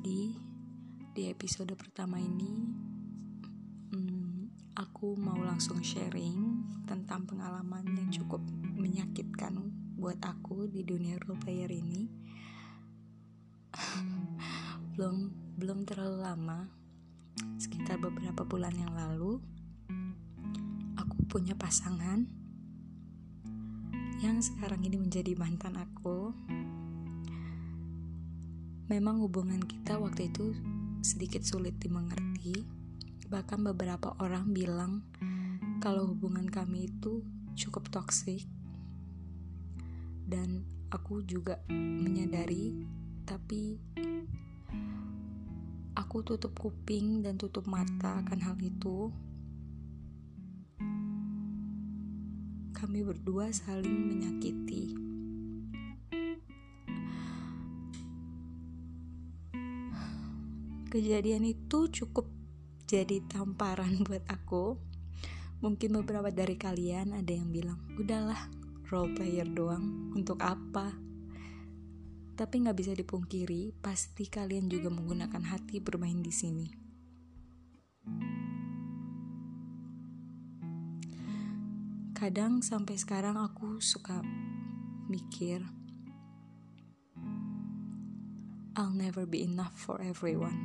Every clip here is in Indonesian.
Jadi, di episode pertama ini, hmm, aku mau langsung sharing tentang pengalaman yang cukup menyakitkan buat aku di dunia role player ini. belum belum terlalu lama, sekitar beberapa bulan yang lalu, aku punya pasangan yang sekarang ini menjadi mantan aku Memang hubungan kita waktu itu sedikit sulit dimengerti. Bahkan beberapa orang bilang kalau hubungan kami itu cukup toksik. Dan aku juga menyadari, tapi aku tutup kuping dan tutup mata akan hal itu. Kami berdua saling menyakiti. Kejadian itu cukup jadi tamparan buat aku. Mungkin beberapa dari kalian ada yang bilang udahlah role player doang untuk apa? Tapi nggak bisa dipungkiri pasti kalian juga menggunakan hati bermain di sini. Kadang sampai sekarang aku suka mikir I'll never be enough for everyone.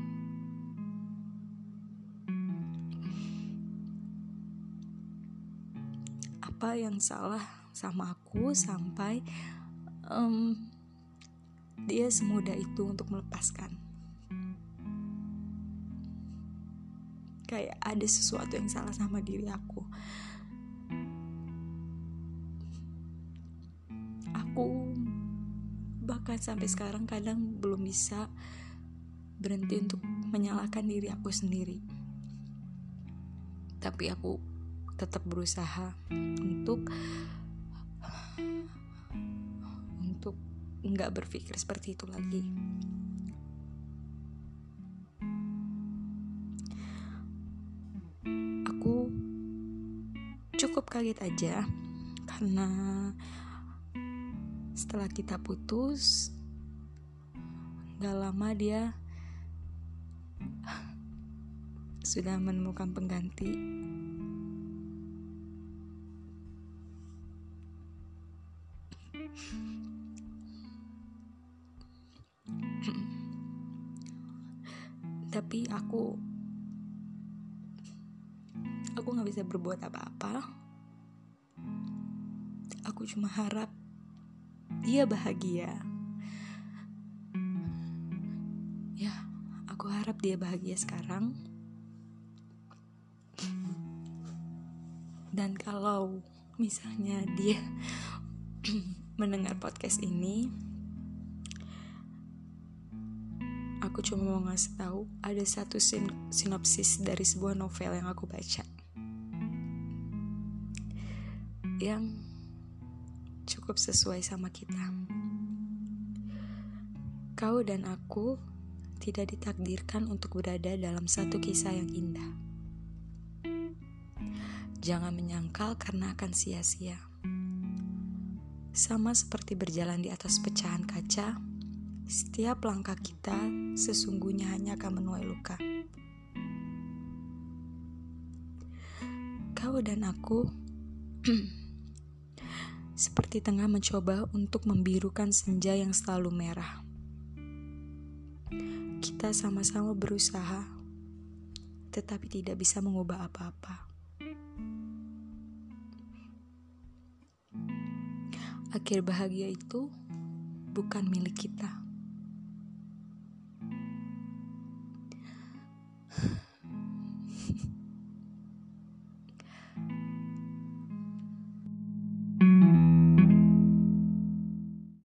Apa yang salah sama aku sampai um, dia semudah itu untuk melepaskan? Kayak ada sesuatu yang salah sama diri aku. Aku bahkan sampai sekarang kadang belum bisa berhenti untuk menyalahkan diri aku sendiri tapi aku tetap berusaha untuk untuk nggak berpikir seperti itu lagi. Aku cukup kaget aja karena setelah kita putus gak lama dia sudah menemukan pengganti. Tapi aku aku nggak bisa berbuat apa-apa. Aku cuma harap dia bahagia. Ya aku harap dia bahagia sekarang. Dan kalau misalnya dia mendengar podcast ini aku cuma mau ngasih tahu ada satu sin sinopsis dari sebuah novel yang aku baca. Yang cukup sesuai sama kita. Kau dan aku tidak ditakdirkan untuk berada dalam satu kisah yang indah. Jangan menyangkal karena akan sia-sia. Sama seperti berjalan di atas pecahan kaca, setiap langkah kita sesungguhnya hanya akan menuai luka. Kau dan aku seperti tengah mencoba untuk membirukan senja yang selalu merah. Kita sama-sama berusaha, tetapi tidak bisa mengubah apa-apa. Akhir bahagia itu bukan milik kita.